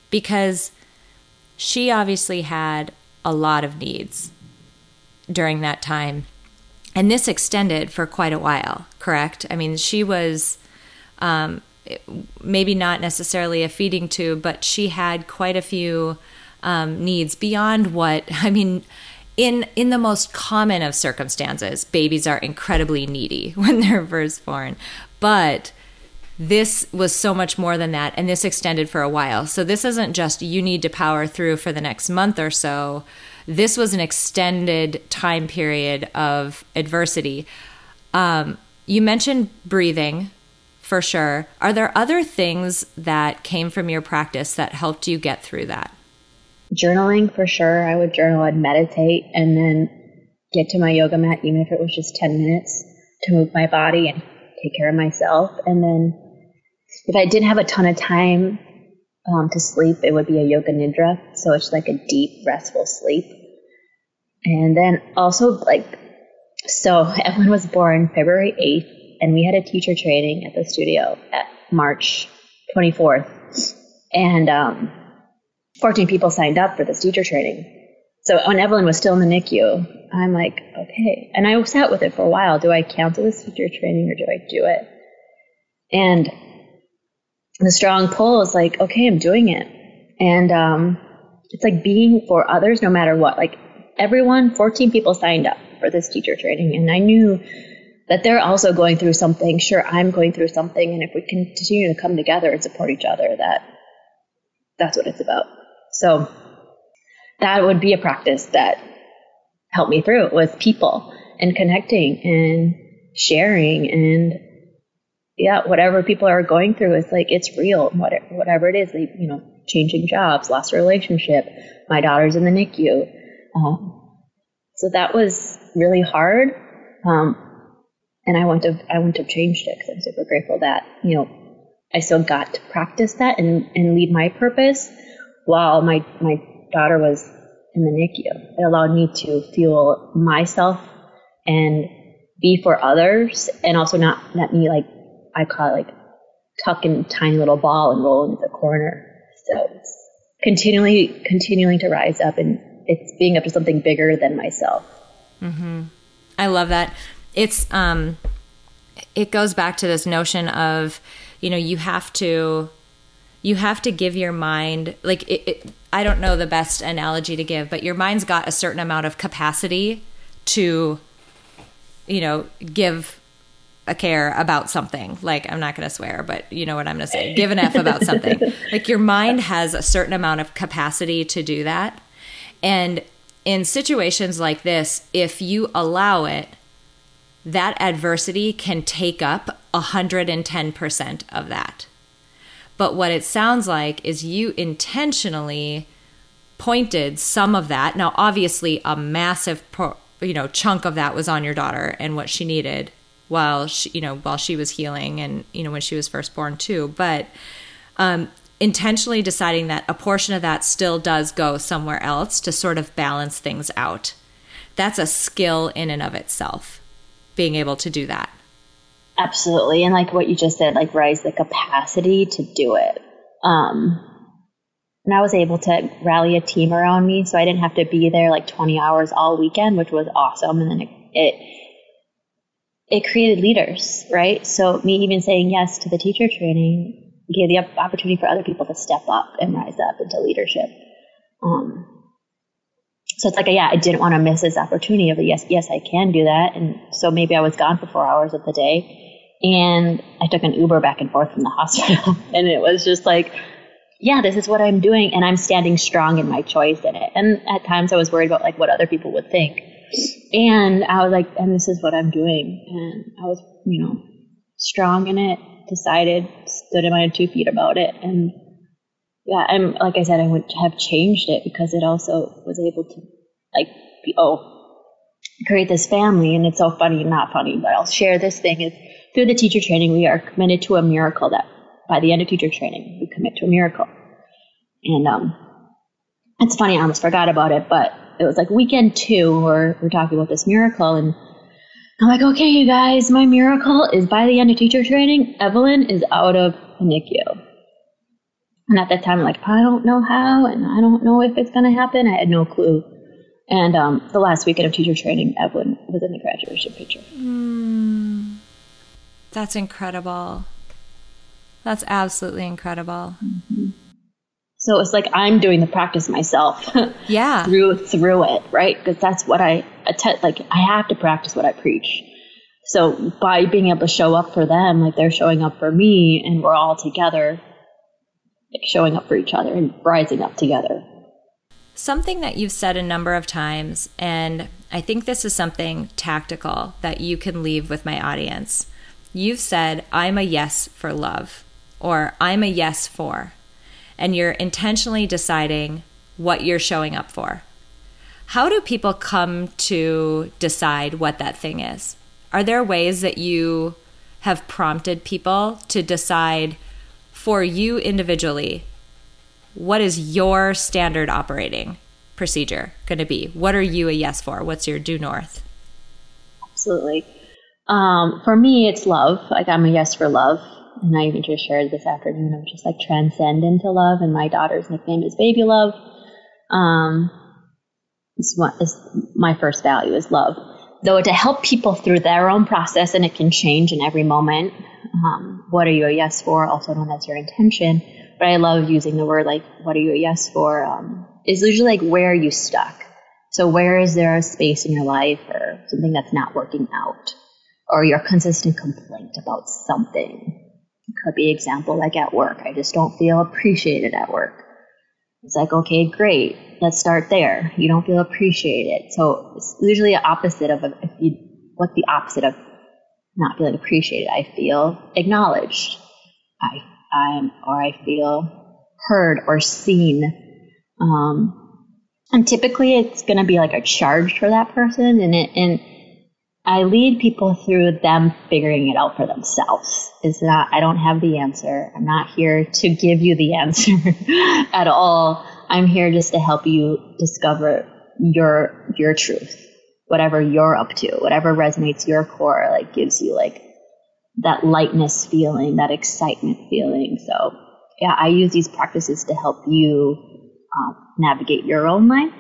Because she obviously had a lot of needs during that time. And this extended for quite a while, correct? I mean, she was um, maybe not necessarily a feeding tube, but she had quite a few um, needs beyond what, I mean, in in the most common of circumstances, babies are incredibly needy when they're first born. But this was so much more than that and this extended for a while. So this isn't just you need to power through for the next month or so. This was an extended time period of adversity. Um, you mentioned breathing for sure. Are there other things that came from your practice that helped you get through that? Journaling for sure. I would journal. And meditate and then get to my yoga mat even if it was just 10 minutes to move my body and take care of myself. And then if I didn't have a ton of time um, to sleep, it would be a yoga nidra. So it's like a deep, restful sleep. And then also, like, so Evelyn was born February 8th, and we had a teacher training at the studio at March 24th. And um, 14 people signed up for this teacher training. So when Evelyn was still in the NICU, I'm like, okay. And I sat with it for a while. Do I cancel this teacher training or do I do it? And the strong pull is like, okay, I'm doing it. And um, it's like being for others no matter what. Like everyone, 14 people signed up for this teacher training. And I knew that they're also going through something. Sure, I'm going through something. And if we continue to come together and support each other, that that's what it's about. So that would be a practice that helped me through with people and connecting and sharing and yeah, whatever people are going through is like it's real. Whatever it is, you know, changing jobs, lost a relationship. My daughter's in the NICU, um, so that was really hard. Um, and I wouldn't have I wouldn't have changed it because I'm super grateful that you know I still got to practice that and and lead my purpose while my my daughter was in the NICU. It allowed me to fuel myself and be for others, and also not let me like I call it like tuck in tiny little ball and roll into the corner. So it's continually, continuing to rise up and it's being up to something bigger than myself. Mm-hmm. I love that. It's, um, it goes back to this notion of, you know, you have to, you have to give your mind, like, it, it, I don't know the best analogy to give, but your mind's got a certain amount of capacity to, you know, give a care about something. Like, I'm not going to swear, but you know what I'm going to say. Give an F about something. like, your mind has a certain amount of capacity to do that. And in situations like this, if you allow it, that adversity can take up 110% of that. But what it sounds like is you intentionally pointed some of that. Now, obviously, a massive, you know, chunk of that was on your daughter and what she needed while she, you know, while she was healing and, you know, when she was first born too. But um, intentionally deciding that a portion of that still does go somewhere else to sort of balance things out. That's a skill in and of itself, being able to do that. Absolutely. And like what you just said, like rise the capacity to do it. Um, and I was able to rally a team around me, so I didn't have to be there like 20 hours all weekend, which was awesome. And then it, it it created leaders, right? So me even saying yes to the teacher training gave the opportunity for other people to step up and rise up into leadership. Um, so it's like, yeah, I didn't want to miss this opportunity of yes, yes, I can do that. And so maybe I was gone for four hours of the day And I took an Uber back and forth from the hospital. and it was just like, yeah, this is what I'm doing. And I'm standing strong in my choice in it. And at times I was worried about like what other people would think. And I was like, and this is what I'm doing. And I was, you know, strong in it, decided, stood in my two feet about it. And yeah, I'm, like I said, I would have changed it because it also was able to like be, oh, create this family. And it's so funny, not funny, but I'll share this thing is through the teacher training, we are committed to a miracle that by the end of teacher training, we commit to a miracle. And um, it's funny, I almost forgot about it, but it was like weekend two where we're talking about this miracle. And I'm like, okay, you guys, my miracle is by the end of teacher training, Evelyn is out of the NICU. And at that time, I'm like, I don't know how, and I don't know if it's going to happen. I had no clue. And um, the last weekend of teacher training, Evelyn was in the graduation picture. Mm, that's incredible. That's absolutely incredible. Mm-hmm. So it's like I'm doing the practice myself. Yeah. through through it, right? Because that's what I attend. Like I have to practice what I preach. So by being able to show up for them, like they're showing up for me, and we're all together, like showing up for each other and rising up together. Something that you've said a number of times, and I think this is something tactical that you can leave with my audience. You've said, I'm a yes for love, or I'm a yes for, and you're intentionally deciding what you're showing up for. How do people come to decide what that thing is? Are there ways that you have prompted people to decide for you individually what is your standard operating procedure going to be? What are you a yes for? What's your due north? Absolutely. Um, for me, it's love. Like I'm a yes for love. And I even just shared this afternoon of just like transcend into love. And my daughter's nickname is Baby Love. Um, it's, my first value is love. Though to help people through their own process, and it can change in every moment. Um, what are you a yes for? Also known as your intention but I love using the word like, what are you a yes for? Um, is usually like, where are you stuck? So where is there a space in your life or something that's not working out? Or your consistent complaint about something? Could be example like at work. I just don't feel appreciated at work. It's like, okay, great. Let's start there. You don't feel appreciated. So it's usually the opposite of if you, what's the opposite of not feeling appreciated? I feel acknowledged. I I'm, or I feel heard or seen. Um, and typically it's going to be like a charge for that person. And it, and I lead people through them figuring it out for themselves. Is not, I don't have the answer. I'm not here to give you the answer at all. I'm here just to help you discover your, your truth, whatever you're up to, whatever resonates your core, like gives you like that lightness feeling, that excitement feeling. So, yeah, I use these practices to help you um, navigate your own life.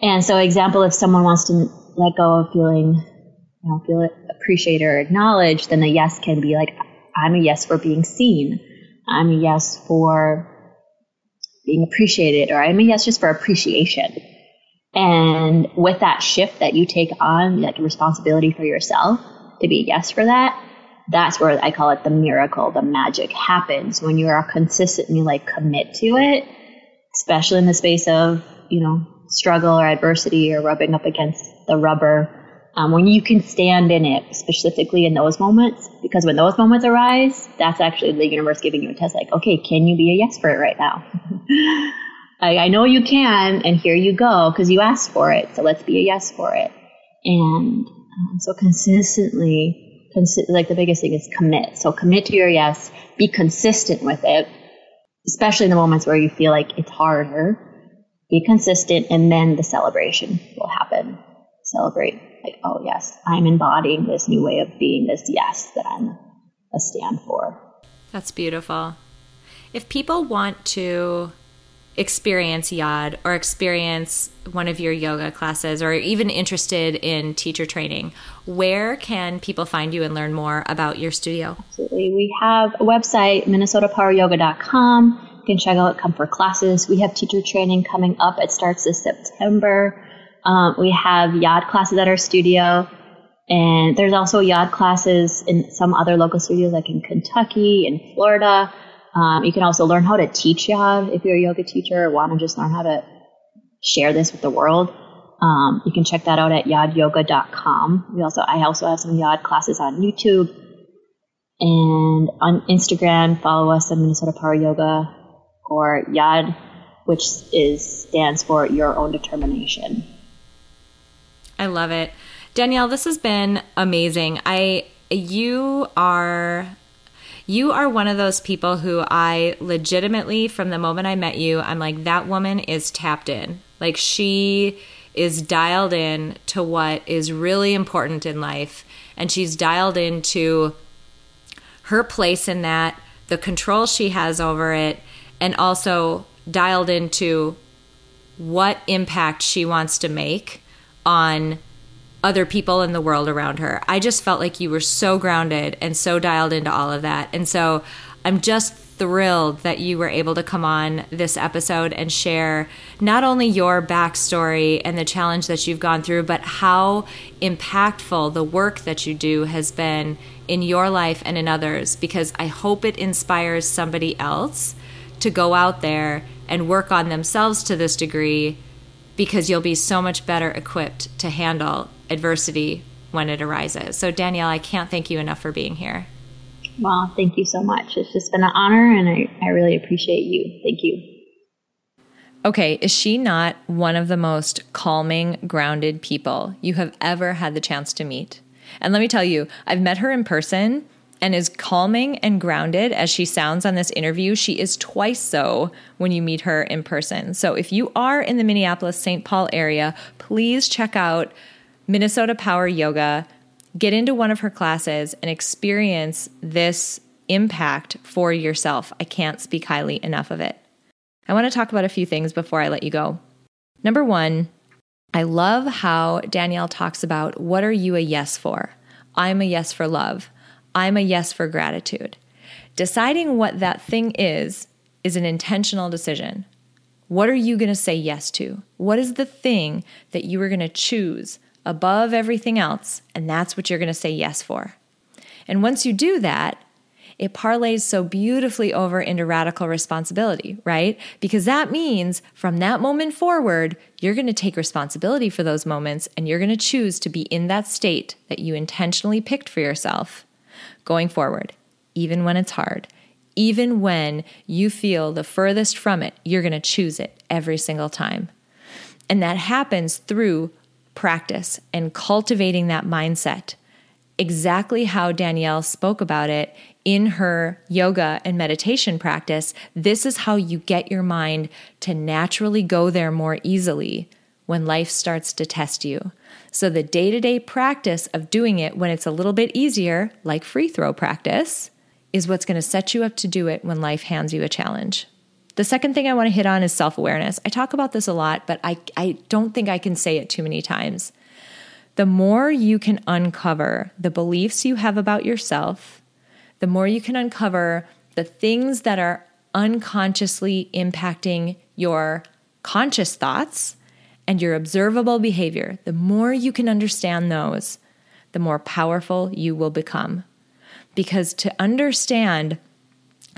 And so, example, if someone wants to let go of feeling, you know, feel appreciated or acknowledged, then the yes can be like, I'm a yes for being seen. I'm a yes for being appreciated, or I'm a yes just for appreciation. And with that shift that you take on, like responsibility for yourself to be a yes for that, that's where I call it the miracle, the magic happens when you are consistently like commit to it, especially in the space of, you know, struggle or adversity or rubbing up against the rubber. Um, when you can stand in it specifically in those moments, because when those moments arise, that's actually the universe giving you a test like, okay, can you be a yes for it right now? I, I know you can, and here you go, because you asked for it. So let's be a yes for it. And um, so consistently consi- like the biggest thing is commit. So commit to your yes, be consistent with it, especially in the moments where you feel like it's harder. Be consistent, and then the celebration will happen. Celebrate, like, oh, yes, I'm embodying this new way of being, this yes that I'm a stand for. That's beautiful. If people want to experience YOD or experience one of your yoga classes or even interested in teacher training, where can people find you and learn more about your studio? Absolutely. We have a website, minnesotapoweryoga.com. You can check out come for classes. We have teacher training coming up. It starts this September. Um, we have YOD classes at our studio. And there's also yod classes in some other local studios, like in Kentucky and Florida. Um, you can also learn how to teach yod if you're a yoga teacher or want to just learn how to share this with the world. Um, you can check that out at yodyoga.com. We also, I also have some yod classes on YouTube and on Instagram. Follow us at Minnesota Power Yoga or Yod, which is stands for Your Own Determination. I love it. Danielle, this has been amazing. I you are you are one of those people who I legitimately from the moment I met you, I'm like that woman is tapped in. Like she is dialed in to what is really important in life and she's dialed into her place in that, the control she has over it and also dialed into what impact she wants to make on other people in the world around her. I just felt like you were so grounded and so dialed into all of that. And so I'm just thrilled that you were able to come on this episode and share not only your backstory and the challenge that you've gone through, but how impactful the work that you do has been in your life and in others. Because I hope it inspires somebody else to go out there and work on themselves to this degree because you'll be so much better equipped to handle adversity when it arises. So, Danielle, I can't thank you enough for being here. Well, thank you so much. It's just been an honor, and I, I really appreciate you. Thank you. Okay, is she not one of the most calming, grounded people you have ever had the chance to meet? And let me tell you, I've met her in person, and is calming and grounded as she sounds on this interview, she is twice so when you meet her in person. So if you are in the Minneapolis St. Paul area, please check out Minnesota Power Yoga, get into one of her classes, and experience this impact for yourself. I can't speak highly enough of it. I want to talk about a few things before I let you go. Number one, I love how Danielle talks about what are you a yes for? I'm a yes for love. I'm a yes for gratitude. Deciding what that thing is is an intentional decision. What are you going to say yes to? What is the thing that you are going to choose above everything else, and that's what you're going to say yes for. And once you do that, it parlays so beautifully over into radical responsibility, right? Because that means from that moment forward, you're going to take responsibility for those moments and you're going to choose to be in that state that you intentionally picked for yourself going forward, even when it's hard. Even when you feel the furthest from it, you're going to choose it every single time. And that happens through practice and cultivating that mindset. Exactly how Danielle spoke about it in her yoga and meditation practice, this is how you get your mind to naturally go there more easily when life starts to test you. So, the day to day practice of doing it when it's a little bit easier, like free throw practice, is what's going to set you up to do it when life hands you a challenge. The second thing I want to hit on is self awareness. I talk about this a lot, but I, I don't think I can say it too many times. The more you can uncover the beliefs you have about yourself, the more you can uncover the things that are unconsciously impacting your conscious thoughts and your observable behavior, the more you can understand those, the more powerful you will become. Because to understand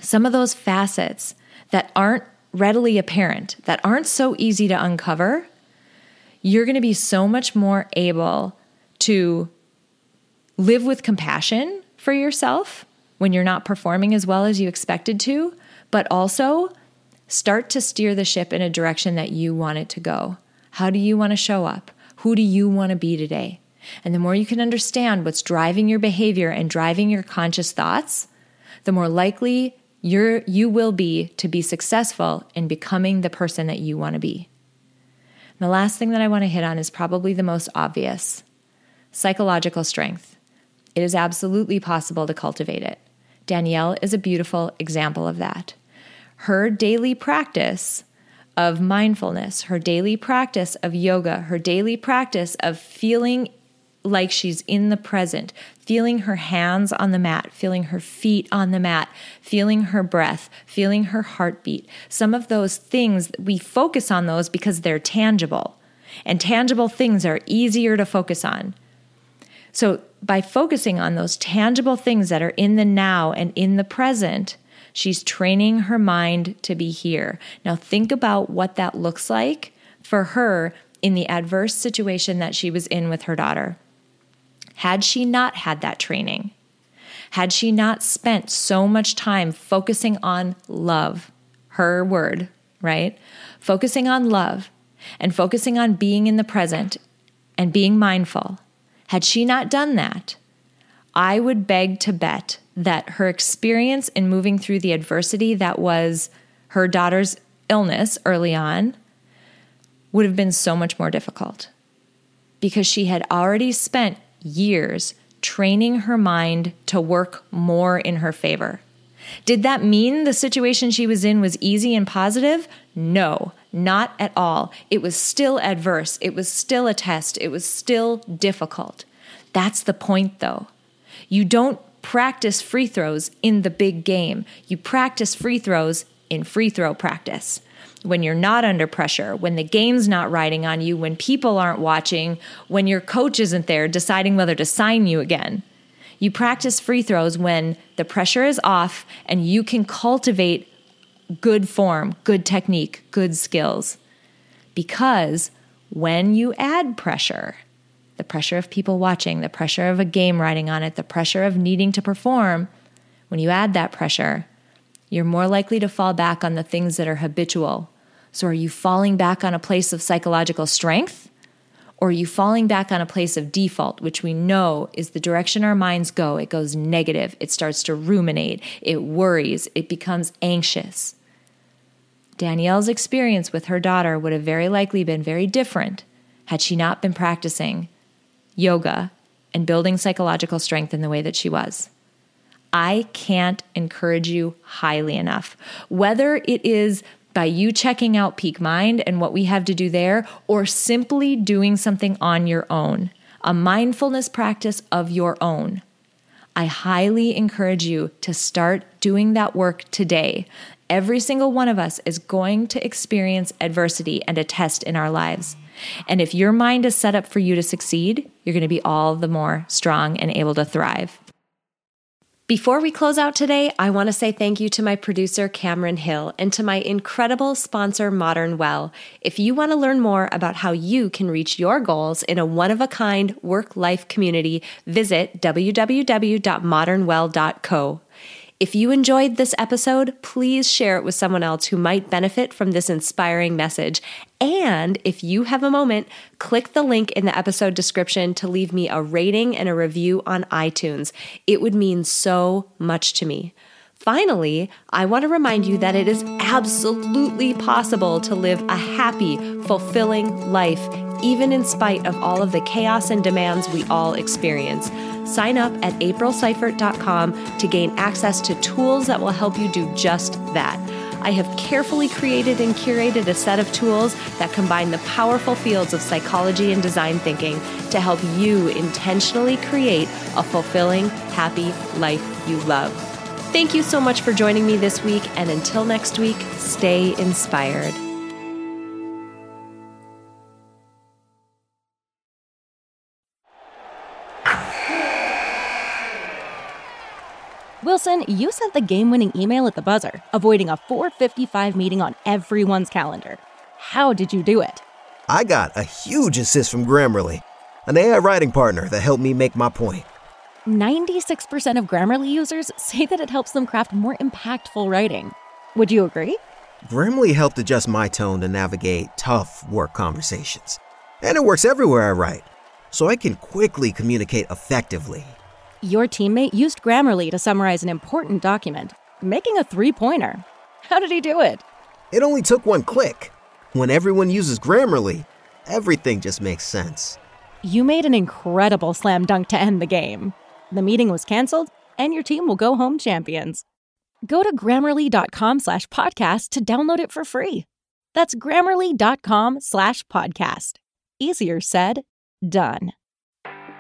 some of those facets, that aren't readily apparent, that aren't so easy to uncover, you're going to be so much more able to live with compassion for yourself when you're not performing as well as you expected to, but also start to steer the ship in a direction that you want it to go. How do you want to show up? Who do you want to be today? And the more you can understand what's driving your behavior and driving your conscious thoughts, the more likely you're, you will be to be successful in becoming the person that you want to be. And the last thing that I want to hit on is probably the most obvious psychological strength. It is absolutely possible to cultivate it. Danielle is a beautiful example of that. Her daily practice of mindfulness, her daily practice of yoga, her daily practice of feeling like she's in the present, feeling her hands on the mat, feeling her feet on the mat, feeling her breath, feeling her heartbeat. Some of those things, we focus on those because they're tangible, and tangible things are easier to focus on. So, by focusing on those tangible things that are in the now and in the present, she's training her mind to be here. Now, think about what that looks like for her in the adverse situation that she was in with her daughter. Had she not had that training, had she not spent so much time focusing on love, her word, right? Focusing on love and focusing on being in the present and being mindful, had she not done that, I would beg to bet that her experience in moving through the adversity that was her daughter's illness early on would have been so much more difficult because she had already spent years training her mind to work more in her favor. Did that mean the situation she was in was easy and positive? No, not at all. It was still adverse. It was still a test. It was still difficult. That's the point, though. You don't practice free throws in the big game, you practice free throws in free throw practice. When you're not under pressure, when the game's not riding on you, when people aren't watching, when your coach isn't there deciding whether to sign you again. You practice free throws when the pressure is off and you can cultivate good form, good technique, good skills. Because when you add pressure, the pressure of people watching, the pressure of a game riding on it, the pressure of needing to perform, when you add that pressure, you're more likely to fall back on the things that are habitual. So, are you falling back on a place of psychological strength? Or are you falling back on a place of default, which we know is the direction our minds go? It goes negative. It starts to ruminate. It worries. It becomes anxious. Danielle's experience with her daughter would have very likely been very different had she not been practicing yoga and building psychological strength in the way that she was. I can't encourage you highly enough. Whether it is by you checking out Peak Mind and what we have to do there, or simply doing something on your own, a mindfulness practice of your own. I highly encourage you to start doing that work today. Every single one of us is going to experience adversity and a test in our lives. And if your mind is set up for you to succeed, you're going to be all the more strong and able to thrive. Before we close out today, I want to say thank you to my producer, Cameron Hill, and to my incredible sponsor, Modern Well. If you want to learn more about how you can reach your goals in a one of a kind work life community, visit www.modernwell.co. If you enjoyed this episode, please share it with someone else who might benefit from this inspiring message. And if you have a moment, click the link in the episode description to leave me a rating and a review on iTunes. It would mean so much to me. Finally, I want to remind you that it is absolutely possible to live a happy, fulfilling life, even in spite of all of the chaos and demands we all experience. Sign up at aprilseifert.com to gain access to tools that will help you do just that. I have carefully created and curated a set of tools that combine the powerful fields of psychology and design thinking to help you intentionally create a fulfilling, happy life you love. Thank you so much for joining me this week, and until next week, stay inspired. Wilson, you sent the game winning email at the buzzer, avoiding a 455 meeting on everyone's calendar. How did you do it? I got a huge assist from Grammarly, an AI writing partner that helped me make my point. 96% of Grammarly users say that it helps them craft more impactful writing. Would you agree? Grammarly helped adjust my tone to navigate tough work conversations. And it works everywhere I write, so I can quickly communicate effectively your teammate used Grammarly to summarize an important document, making a three pointer. How did he do it? It only took one click. When everyone uses Grammarly, everything just makes sense. You made an incredible slam dunk to end the game. The meeting was canceled, and your team will go home champions. Go to grammarly.com slash podcast to download it for free. That's grammarly.com slash podcast. Easier said, done.